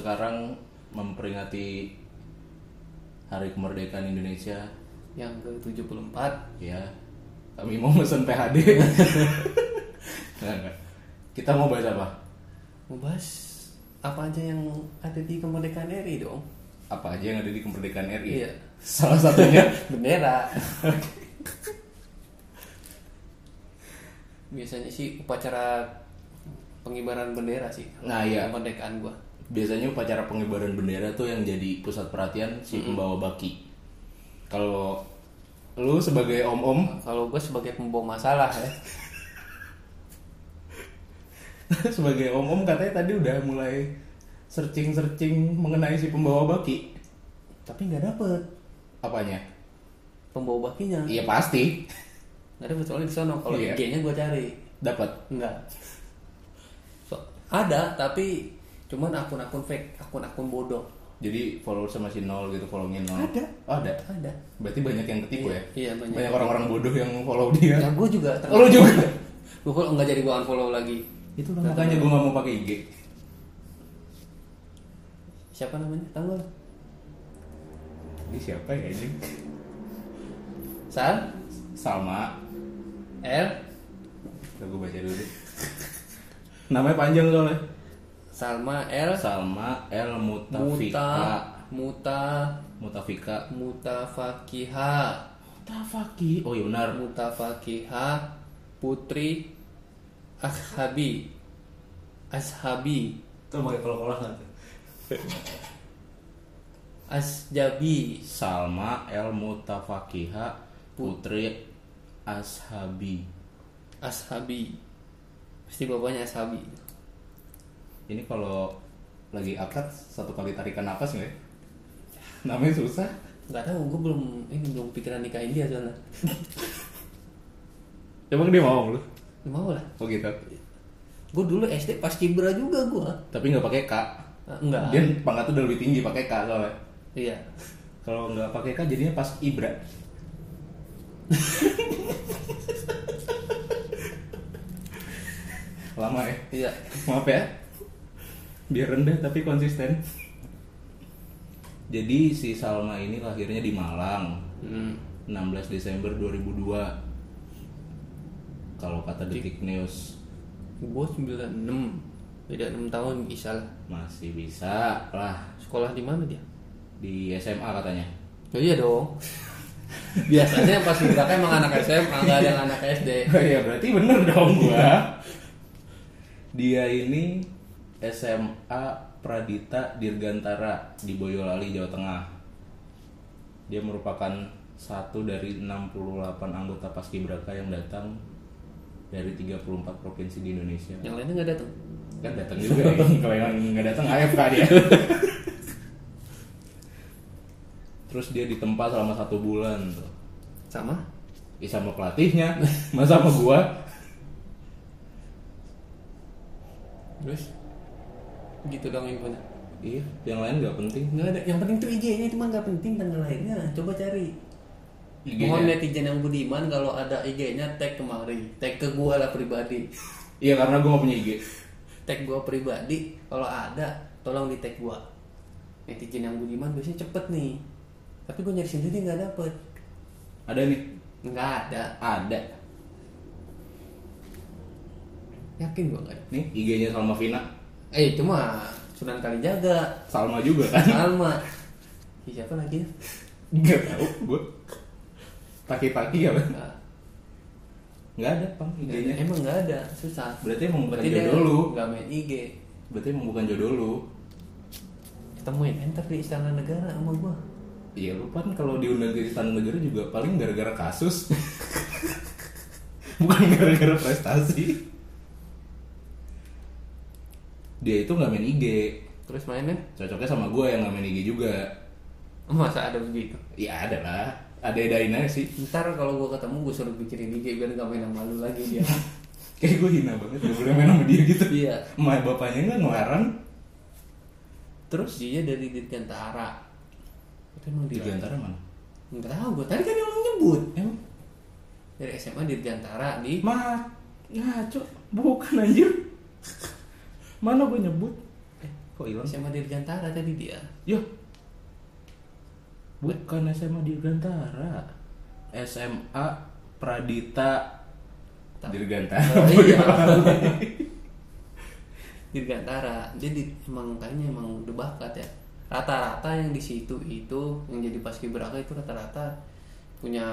sekarang memperingati Hari Kemerdekaan Indonesia. yang ke 74 Ya, kami mau mesen PHD. Kita mau bahas apa? mau bahas apa aja yang ada di kemerdekaan RI dong Apa aja yang ada di kemerdekaan RI? Iya. Salah satunya bendera biasanya sih upacara pengibaran bendera sih Nah, iya. kemerdekaan gua biasanya upacara pengibaran bendera tuh yang jadi pusat perhatian si pembawa baki. Kalau lu sebagai om-om kalau gua sebagai pembawa masalah ya sebagai om-om katanya tadi udah mulai searching-searching mengenai si pembawa baki. tapi nggak dapet Apanya? pembawa bakinya Iya pasti nggak dapet soalnya di sono kalau Iya. IG-nya gua cari dapat. Enggak. So, ada tapi cuman akun-akun fake, akun-akun bodoh. Jadi followers masih nol gitu, followingnya nol. Ada. Oh, ada. Ada. Berarti banyak yang ketipu ya? Iya, banyak. Banyak orang-orang bodoh yang follow dia. Ya gue juga. Oh, lu juga? Gue follow enggak jadi gue unfollow lagi. Itu lah makanya gue gak mau pakai IG. Siapa namanya? Tahu nggak? Ini siapa ya ini? Sal Salma. L Gue baca dulu deh. Namanya panjang soalnya. Salma L Salma El Mutafika. Muta Muta Mutafika. Mutafakiha Mutafaki. Oh iya benar. Mutafakiha Putri Ashabi Ashabi Itu pakai kol-kolah nggak tuh? Asjabi Salma El Mutafakiha Putri Ashabi. Ashabi Pasti bapaknya Ashabi Ini kalau lagi akad satu kali tarikan napas nggak ya? Namanya susah. nggak tahu gue belum ini belum pikiran nikahin dia soalnya Emang dia mau lu? Mau lah Oh gitu. gue dulu SD pas kibra juga gue Tapi nggak pakai K. enggak Dia pangkatnya udah lebih tinggi pakai K soalnya. iya Kalau nggak pakai K jadinya pas Ibra. Lama ya. iya Maaf ya. Biar rendah tapi konsisten. Jadi si Salma ini lahirnya di Malang, hmm. 16 Desember 2002. Kalau kata Detik News gue 96 beda 6 tahun bisa lah masih bisa lah sekolah di mana dia di SMA katanya. oh, iya dong biasanya pas kibra emang anak SMA nggak ada yang anak SD Oh iya berarti bener dong gua. Dia ini SMA Pradita Dirgantara di Boyolali, Jawa Tengah. Dia merupakan satu dari 68 anggota Paskibraka yang datang dari 34 provinsi di Indonesia. yang lainnya nggak datang Kan datang juga ya. Kalau yang nggak datang AFK dia. Terus dia ditempa selama satu bulan tuh. sama Ya sama pelatihnya, masa sama gua. terus gitu dong infonya Iya, yang lain nggak penting. nggak ada yang penting tuh IG-nya cuma nggak penting tanggal lahirnya coba cari IG-nya. Mohon netizen yang budiman kalau ada IG-nya tag kemari, tag ke gua lah pribadi. Iya karena gua nggak punya IG. Tag gua pribadi kalau ada tolong di tag gua. Netizen yang budiman biasanya cepet nih. Tapi gua nyari sendiri nggak dapet. Ada nih, Nggak ada. ada. Yakin gua nggak ada. Nih IG-nya Salma Vina. Eh cuma Sunan Kalijaga, Salma juga kan? Salma. Ih, Siapa lagi? Nggak tahu gua. Taki-taki apa? Nggak. Nggak ada pang ada. IG-nya. Emang nggak ada, susah. Berarti emang bukan Berarti jodoh lu. nggak main IG. Berarti emang bukan jodoh lu. Ketemuin enter di Istana Negara sama gua. Iya lu kan kalau diundang ke istana negara juga paling gara-gara kasus. bukan gara-gara prestasi. Dia itu nggak main IG. Terus mainnya? Cocoknya sama gue yang nggak main IG juga. Masa ada begitu? Iya ada lah. Ada edain aja sih. Ntar kalau gue ketemu gue suruh bikin IG biar gak main sama lu lagi dia. Kayak gue hina banget gak boleh main sama dia gitu. Iya. Emak bapaknya nggak ngelarang. Terus dia dari Dirgantara. Itu emang Di antara mana? Enggak tahu gue. Tadi kan yang lu nyebut. Emang? Dari SMA Dirgantara di Ma, ngaco. Bukan anjir. Mana gue nyebut? eh, Kok hilang? SMA Dirgantara tadi dia. Yo. Bukan SMA Dirgantara. SMA Pradita Dirgantara. Oh, iya. Dirgantara. Jadi emang kayaknya emang udah bakat ya. Rata-rata yang di situ itu yang jadi paskibraka itu rata-rata punya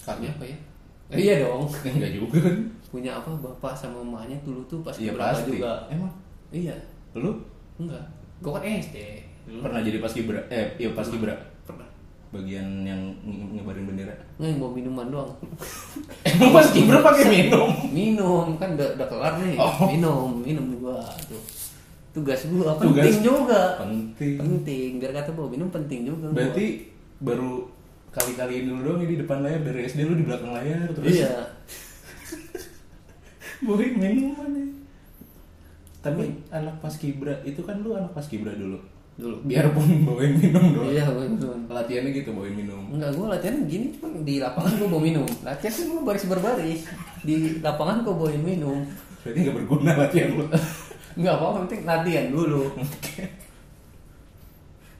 Kakek. apa ya? Eh, iya dong. Enggak juga kan? Punya apa bapak sama emaknya dulu tuh Iya paskibraka pasti. juga. Emang Iya. lu Enggak. Gua kan SD. Dulu pernah jadi paskibra? Eh, iya paskibra. pernah. Bagian yang ng- ngebarin bendera. Nggak yang bawa minuman doang. Emang paskibra pakai minum? minum kan udah, udah kelar nih. Oh. Minum, minum gua tuh. Tugas gua Tugas. penting juga. Penting. Penting. Biar kata bawa minum penting juga. gua. Berarti baru kali-kaliin dulu dong ini di depan layar dari SD lu di belakang layar terus Iya. bawain minuman ya. Tapi anak paskibra itu kan lu anak paskibra dulu. Dulu. Biarpun bawain minum doang. Iya, bawa minum. Latihannya gitu bawain minum. Enggak, gua latihan gini cuma di lapangan gua bawa minum. Latihan kan gua baris berbaris. Di lapangan gua bawain minum. Berarti nggak berguna latihan lu. Enggak apa-apa, penting latihan dulu.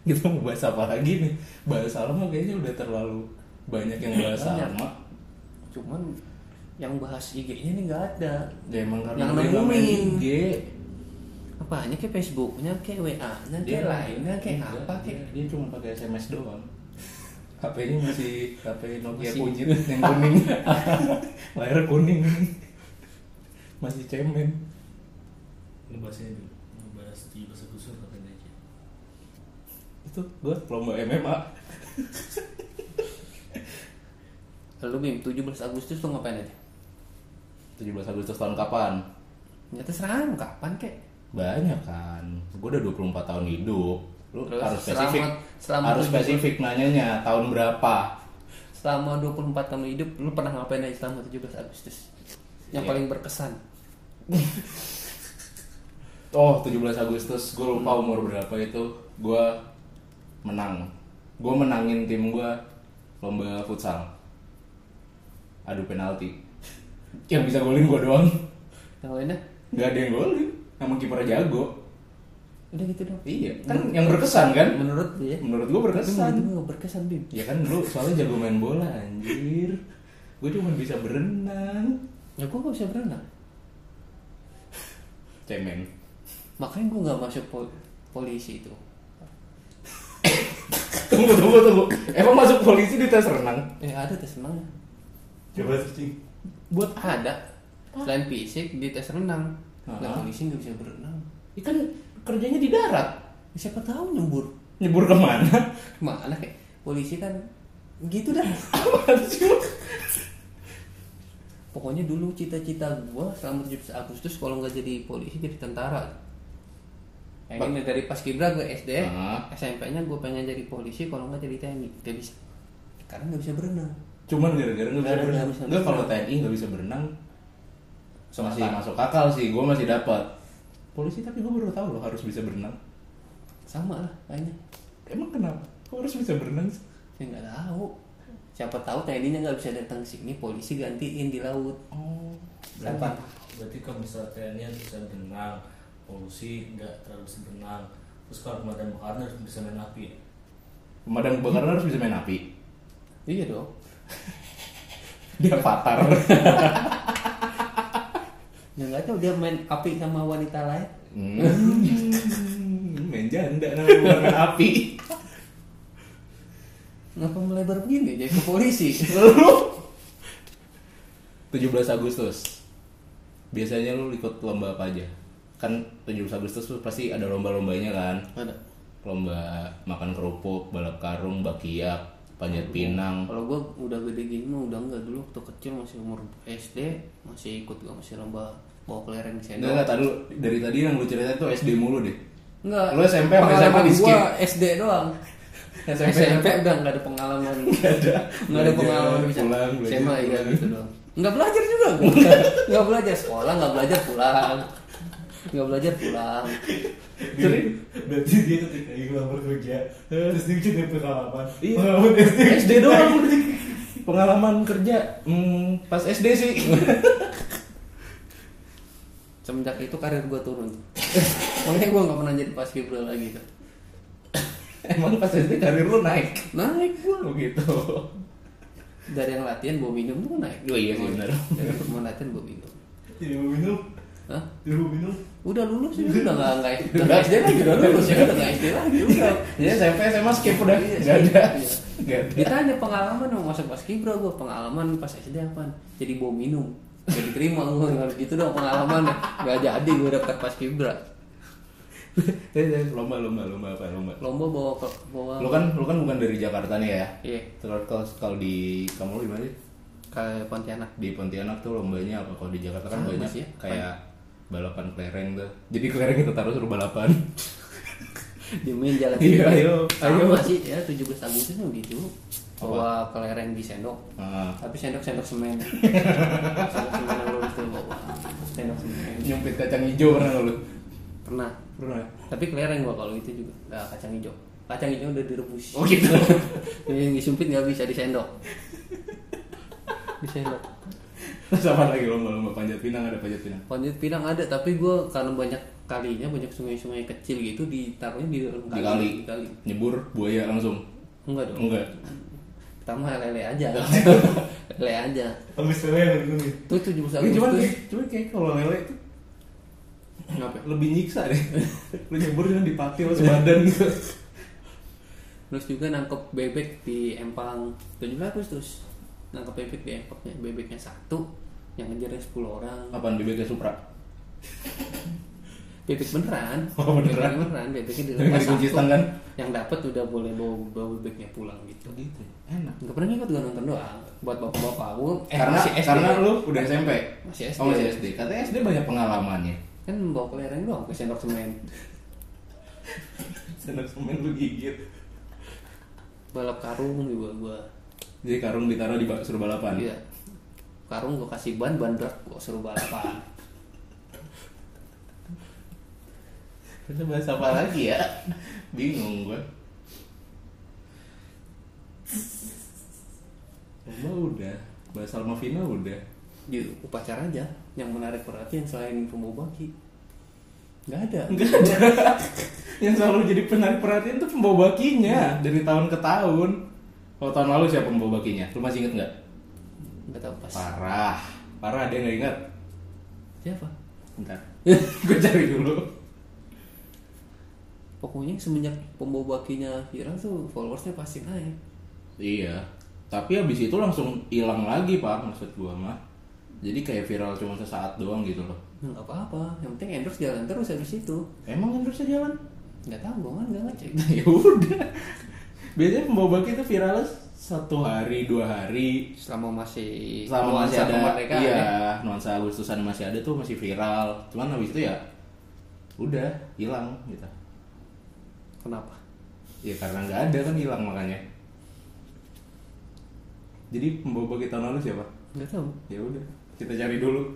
Kita mau bahas apa lagi nih? Bahas Alma kayaknya udah terlalu banyak yang bahas Banyak. Alma. Cuman yang bahas IG-nya nih nggak ada. Ya emang karena Yang dia nemuin. IG. Apanya kayak Facebooknya, kayak WA-nya, kayak lainnya, kayak enggak, apa, dia, kayak dia cuma pakai SMS doang. HP-nya masih HP Nokia Masih- kunyit yang kuning. Layar kuning. Masih cemen. ngebahasnya dulu ngebahas di bahasa kusur kapan aja Itu gua lomba MMA. Lalu Bim, 17 Agustus tuh ngapain aja? 17 Agustus tahun kapan? Nyata serang kapan kek? Banyak kan. Gua udah 24 tahun hidup. Lu Terus harus spesifik. selama- selama harus 17 spesifik nanyanya tahun berapa? Selama 24 tahun hidup, lu pernah ngapain aja selama 17 Agustus? Yang Iya. paling berkesan? Oh, 17 Agustus, gue lupa umur berapa itu. Gue menang. Gue menangin tim gue lomba futsal. Adu penalti. Yang bisa golin gue doang. Yang lainnya? Gak ada yang golin. Emang kiper jago. Udah gitu dong. Iya, kan yang berkesan kan? Menurut dia. Menurut gue berkesan. menurut gue gak berkesan Bim. Ya kan lu soalnya jago main bola anjir. Gue cuma bisa berenang. Ya gue gak bisa berenang. Cemen. Makanya gue gak masuk pol- polisi itu. Tunggu, tunggu, tunggu. Emang masuk polisi di tes renang? Eh ada tes renang. coba searching Buat Ada. Selain fisik di tes renang. Ah. Nah, polisi gak bisa berenang. Ikan kerjanya di darat. Siapa tahu nyembur. Nyebur ke mana? Mana kayak polisi kan gitu dah. Pokoknya dulu cita-cita gua selama 17 Agustus kalau nggak jadi polisi jadi tentara. Yang ini dari pas kibra gue SD, Ah. SMP-nya gue pengen jadi polisi kalau nggak jadi TNI. Gak bisa. Karena nggak bisa berenang. Cuman gara-gara nggak bisa berenang. Enggak kalau. TNI nggak bisa berenang masih akal. masuk akal sih. Gue masih dapat. Polisi tapi gue baru tahu loh harus bisa berenang. Sama lah kayaknya. Emang kenapa? Kok harus bisa berenang sih? Saya nggak tahu. Siapa tahu TNI-nya nggak bisa datang ke sini, polisi gantiin di laut. Oh, Siapa? berarti berarti kalau misalnya TNI bisa berenang polusi nggak terlalu bisa berenang terus kalau pemadam kebakaran harus bisa main api ya? Pemadam kebakaran harus bisa main api. Iya dong. Dia patar. Ya nggak tahu dia main api sama wanita lain. Hmm, main janda namanya api. Ngapa melebar begini jadi ke polisi? 17 Agustus. Biasanya lu ikut lomba apa aja? Kan 17 Agustus tuh pasti ada lomba-lombanya kan. Ada. Lomba makan kerupuk, balap karung, bakiak, panjat pinang. Kalau gue udah gede gini mah udah enggak dulu waktu kecil masih umur SD masih ikut gue masih lomba bawa kelereng sendok. enggak, tadi dari tadi yang lu cerita tuh SD mulu deh. Enggak. Lu SMP apa Pengalaman SMA di skip? gua SD doang. SMP SMP, udah enggak ada pengalaman. Enggak ada. Enggak ada pengalaman bisa. pulang, belajar, SMA pulang. gitu doang. Enggak belajar juga. Enggak belajar sekolah, enggak belajar pulang. Enggak belajar pulang. Jadi berarti dia ketika ngelamar kerja terus dia punya pengalaman Iya. pengalaman SD SD doang. Pengalaman kerja hmm, pas SD sih. semenjak itu karir gue turun makanya gue nggak pernah jadi paskibra lagi tuh Emang pas SD karir lu naik? naik gue Oh gitu. dari yang latihan bawa minum tuh naik Oh iya sih, benar. dari mau latihan bawa minum Jadi mau minum, Hah? jadi minum. udah lulus ya udah nggak nggak udah SD lagi udah lulus ya udah nggak SD lagi udah Ya SMP SMA skip udah Iya, nggak ada. iya. Nggak ada. ditanya pengalaman mau masuk paskibra gue pengalaman pas SD apa jadi bawa minum gak diterima gue harus gitu dong pengalaman gak jadi gue daftar paskibra Lomba lomba lomba apa lomba? lomba bawa ke bawa Lu kan lu kan bukan dari Jakarta nih ya. iya Terus kalau kalau di kamu lu di mana sih? ke Pontianak Di Pontianak tuh lombanya apa? Kalau di Jakarta kan banyak sih ya. kayak balapan kelereng tuh. Jadi kelereng kita taruh suruh balapan. Diemin jalan Iya, ayo, ayo. Sama sih ya 17 Agustus begitu bawa kelereng di sendok. Ah, tapi sendok sendok semen. Sendok semen yang lurus tuh bawa. Sendok semen. Nyumpit kacang hijau pernah lu? pernah. Pernah. tapi kelereng gua kalau itu juga nggak kacang hijau. Kacang hijau udah direbus. Oh gitu. yang disumpit nggak bisa di sendok. Di sendok Terus apa lagi lomba-lomba panjat pinang ada panjat pinang? panjat pinang ada tapi gua karena banyak kalinya banyak sungai-sungai kecil gitu ditaruhnya di dalam Di kali. di kali Nyebur buaya langsung. enggak dong Enggak. pertama lele aja lele aja Habis lele nih. tuh tujuh belas Tapi cuman kayak, cuman kayak kalau lele itu Kenapa? lebih nyiksa deh. Lu nyebur dengan dipakai lo sebadan gitu. Terus juga nangkep bebek di empang 17 Agustus Nangkep bebek di empangnya Bebeknya satu Yang ngejarnya 10 orang Apaan bebeknya Supra? Bebek beneran Oh, beneran. Bebek beneran Bebeknya Nggak dilepas dikunci satu kan? Yang dapet udah boleh bawa, bawa bebeknya pulang gitu Gitu. Enak. Gak pernah ngikut gue nonton doang Buat bapak-bapak gue eh, karena masih SD. karena lu udah SMP. Masih SD Oh masih SD. Katanya SD banyak pengalamannya. Kan bawa kelereng doang ke sendok semen Senang semen lu gigit. Balap karung juga gue Jadi karung ditaruh di suruh balapan. Iya Karung gue kasih ban, ban berat gue suruh balapan Terus bahas apa lagi ya? Bingung gua. Lomba udah, bahas Alma Vina udah. di upacara aja yang menarik perhatian selain pembawa baki nggak ada Enggak ada. Yang selalu jadi penarik perhatian tuh pembawa bakinya dari tahun ke tahun. Kalau tahun lalu siapa pembawa bakinya? Lu masih inget nggak? nggak tahu pas Parah, parah dia nggak ingat. siapa Bentar, gue cari dulu. pokoknya semenjak pembawa bakinya viral tuh followersnya pasti naik Iya, tapi habis itu langsung hilang lagi pak maksud gua mah. Jadi kayak viral cuma sesaat doang gitu loh. Nah, nggak apa-apa yang penting endorse jalan terus habis itu Emang endorse jalan? nggak tahu gue kan nggak ngecek ya udah. Biasanya pembawa baki itu viral satu hari dua hari. Selama masih selama masih ada. kemerdekaan iya ya. nuansa Agustusan masih ada tuh masih viral. Cuman habis itu ya udah hilang gitu. Kenapa? Ya karena nggak ada kan hilang makanya. Jadi pembawa baki tahun lalu siapa? Nggak tahu. Ya udah kita cari dulu.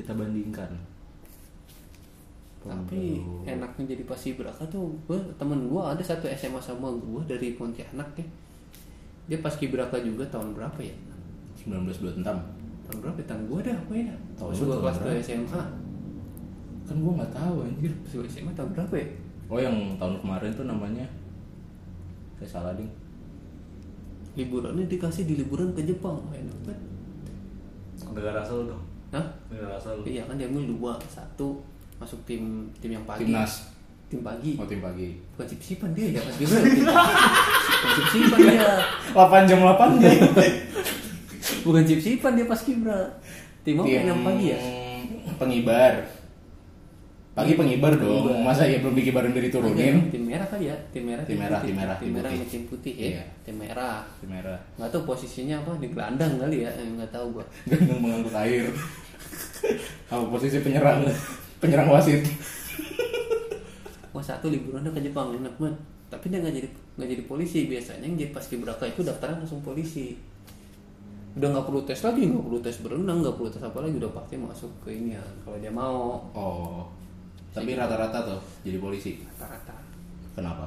Kita bandingkan tapi Pembawa- enaknya jadi paskibraka tuh gue temen gue ada satu SMA sama gue dari Pontianak ya. Dia paskibraka juga tahun berapa ya? 1926 tahun berapa ya? tahun gue dah apa ya? Tahun pas gue tahun kelas 2 berapa? SMA kan gua nggak tahu anjir. Pas gue SMA tahun berapa ya? Oh yang tahun kemarin tuh namanya. Kayak salah ding. Liburannya dikasih di liburan ke Jepang enak banget. Negara asal dong. Hah? Negara asal. iya kan dia ambil dua satu masuk tim tim yang pagi. Timnas. Tim pagi. Mau tim pagi. Bukan sip-sipan dia ya pas tim pagi bukan sip-sipan dia. 8 jam 8 jam bukan sip-sipan dia pas kibra tim apa yang pagi ya? Pengibar. Pagi pengibar dong. Pengibar. masa ya belum dikibarin dari turunin? Tim merah kali ya? Tim merah Tim merah, putih. tim merah, tim tim merah sama tim putih ya. Iya. tim merah. Tim merah. Nggak tahu posisinya apa di gelandang kali ya. Nggak tahu gua. Gandeng mengangkut air. Apa posisi penyerang penyerang wasit. Wah satu liburannya ke Jepang enak banget. Tapi dia nggak jadi nggak jadi polisi. Biasanya yang jadi paskibraka itu daftarnya langsung polisi. Udah nggak perlu tes lagi nggak perlu tes berenang nggak perlu tes apa lagi udah pasti masuk ke ini ya kalau dia mau. Oh. Tapi rata-rata tuh jadi polisi? Rata-rata. Kenapa?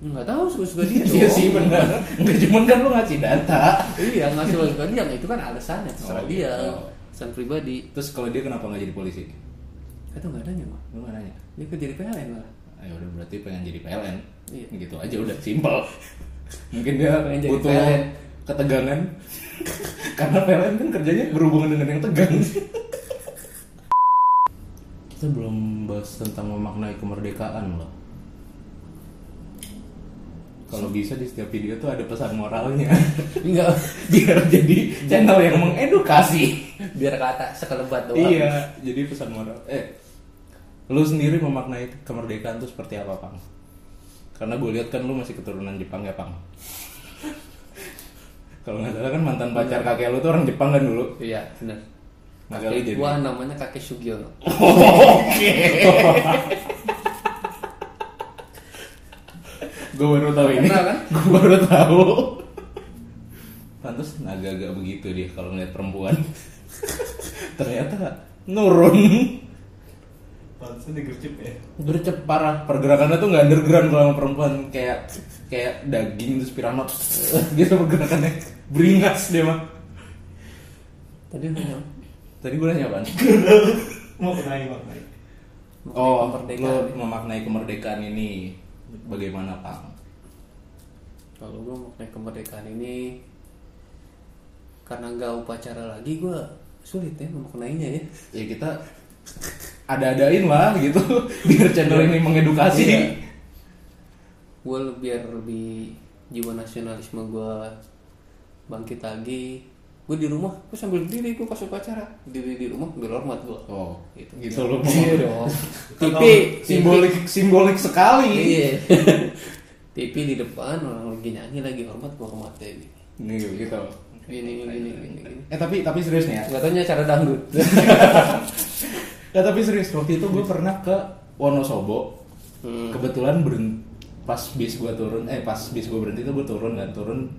Nggak tahu suka-suka dia iya sih benar. Nggak cuma kan lu ngasih data. Iya nggak suka-suka dia itu kan alasannya terserah Oh, dia. gitu. pribadi. Terus kalau dia kenapa nggak jadi polisi kata nggak adanya mah lu nggak nanya. Dia kan jadi PLN malah. Ayo udah berarti pengen jadi PLN Iya. gitu aja udah. Simpel. Mungkin dia Pengen jadi butuh PLN. ketegangan. Karena PLN kan kerjanya berhubungan dengan yang tegang. Kita belum bahas tentang memaknai kemerdekaan loh kalau bisa di setiap video tuh ada pesan moralnya. Enggak biar jadi channel yang mengedukasi. Biar kata sekelebat doang. Iya jadi pesan moral. Eh lu sendiri memaknai kemerdekaan tuh seperti apa pang? Karena gue lihat kan lu masih keturunan Jepang ya pang? Kalau nggak salah kan mantan pacar kakek lu tuh orang Jepang kan dulu. Iya benar kakek jadi gua namanya kakek Sugiono oke gue baru tahu ini. Kan? gue baru tahu. Pantas agak-agak begitu dia kalau ngeliat perempuan. Ternyata nurun. Pantesan digercep ya. gercep parah. Pergerakannya tuh nggak underground kalau sama perempuan. Kayak kayak daging terus piranot gitu pergerakannya. Beringas dia mah. Tadi nanya tadi gue nanya apaan Mau kenai maknai. oh kemerdekaan. lo memaknai kemerdekaan ini. Bagaimana pak kalau gue maknai kemerdekaan ini karena nggak upacara lagi gue sulit ya memaknainya ya. Ya kita ada-adain lah gitu. Biar channel ini mengedukasi. Iya. gue biar lebih jiwa nasionalisme gue bangkit lagi. Gue di rumah gue sambil berdiri gue pas upacara. Diri di rumah biar hormat gue oh Gitu. gitu lo iya dong. TV simbolik simbolik sekali. Iya TV di depan orang lagi nyanyi lagi hormat gue hormatin nih gitu gini gini gini gini, gini. eh tapi tapi serius nih ya nggak cara dangdut Ya tapi serius waktu itu gue pernah ke Wonosobo. Hmm. Kebetulan beren pas bis gue turun, eh pas bis gue berhenti tuh gue turun dan turun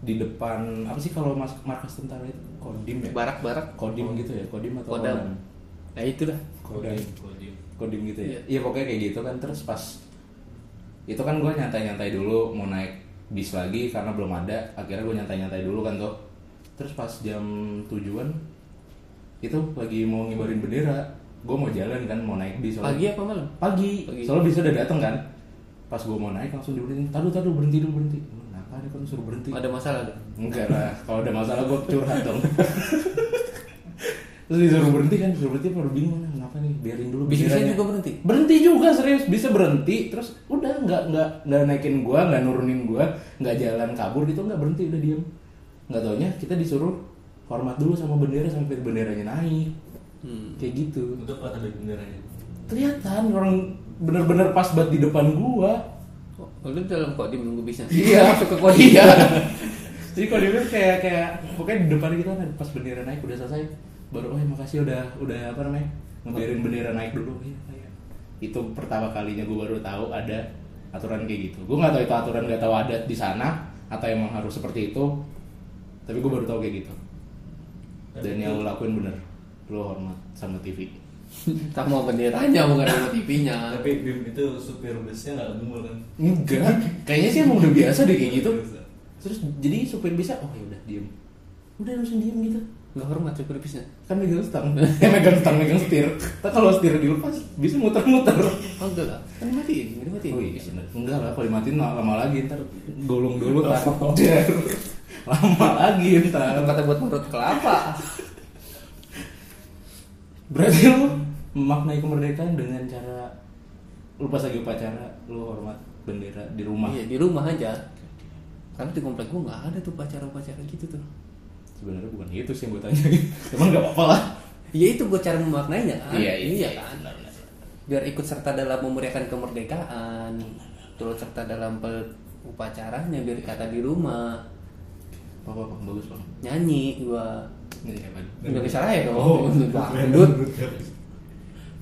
di depan apa sih kalau mas markas tentara itu kodim ya? barak-barak Kodim gitu ya, kodim atau Kodam. nah itu dah Kodam. Kodim. Kodim gitu ya. Iya. Iya pokoknya kayak gitu kan terus pas itu kan gue nyantai-nyantai dulu mau naik bis lagi karena belum ada akhirnya gue nyantai-nyantai dulu kan tuh terus pas jam tujuan itu lagi mau ngibarin bendera. Gue mau jalan kan mau naik bis pagi apa malam? Pagi, Pagi. soalnya bisa udah dateng kan. Pas gue mau naik langsung diberhentiin tadu tadu berhenti dulu berhenti. Kenapa dia kan suruh berhenti? Ada masalah enggak lah kalau ada masalah gue curhat dong terus disuruh berhenti kan disuruh berhenti baru bingung "Nah, kenapa nih? Biarin dulu bisnisnya benderanya." juga berhenti? Berhenti juga serius. Bisa berhenti terus udah nggak nggak nggak naikin gua nggak nurunin gua nggak jalan kabur gitu nggak berhenti udah diem. Nggak taunya kita disuruh hormat dulu sama bendera sampai benderanya naik. Hmm. kayak gitu. Untuk apa tadi benderanya? kelihatan orang bener-bener pas banget di depan gua. Oh, lu dalam kodim nunggu bisnya iya. Masuk ke kodim iya. Jadi kalau dia bilang kayak kayak pokoknya di depan kita kan pas bendera naik udah selesai baru oh ya makasih udah udah apa namanya ngebiarin bendera naik dulu. Iya iya. itu pertama kalinya gue baru tahu ada aturan kayak gitu. Gue nggak tahu itu aturan nggak tahu adat di sana atau emang harus seperti itu tapi gue baru tahu kayak gitu. Dan yang lo lakuin bener lo hormat sama TV sama benderanya bukan sama TV-nya Tapi Bim itu supir busnya nggak gemul kan? enggak. Kayaknya sih emang udah biasa deh kayak gitu. Terus jadi supir bisa oh ya udah diem. Udah langsung diem gitu nggak hormat supir bisnya kan megang stang. Eh megang stang megang setir. Tapi kalau setir dilepas bisa muter-muter. Oh enggak lah. Kan dimatiin dimatiin. Oh iya enggak lah kalau dimatiin lama lagi ntar golong dulu kan lama lagi ntar. Kata buat marut kelapa. Berarti lu memaknai kemerdekaan dengan cara lu pas lagi upacara lu hormat bendera di rumah. Iya di rumah aja. Karena di komplek gua nggak ada tuh pacara-pacara gitu tuh sebenarnya bukan itu sih yang gue tanya. Cuman nggak apa-apa lah. Ya itu gua cara memaknainya kan. Iya, iya, kan? benar, benar. biar ikut serta dalam memeriahkan kemerdekaan turut serta dalam upacaranya biar kata di rumah. Apa apa bagus bang. Nyanyi gua. Ini apa? Indonesia Raya dong. Oh, dangdut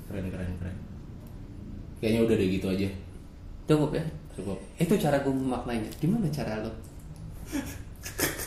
keren keren keren. Kayaknya udah deh gitu aja. Cukup ya? Cukup. Itu cara gue memaknainya. Gimana cara lo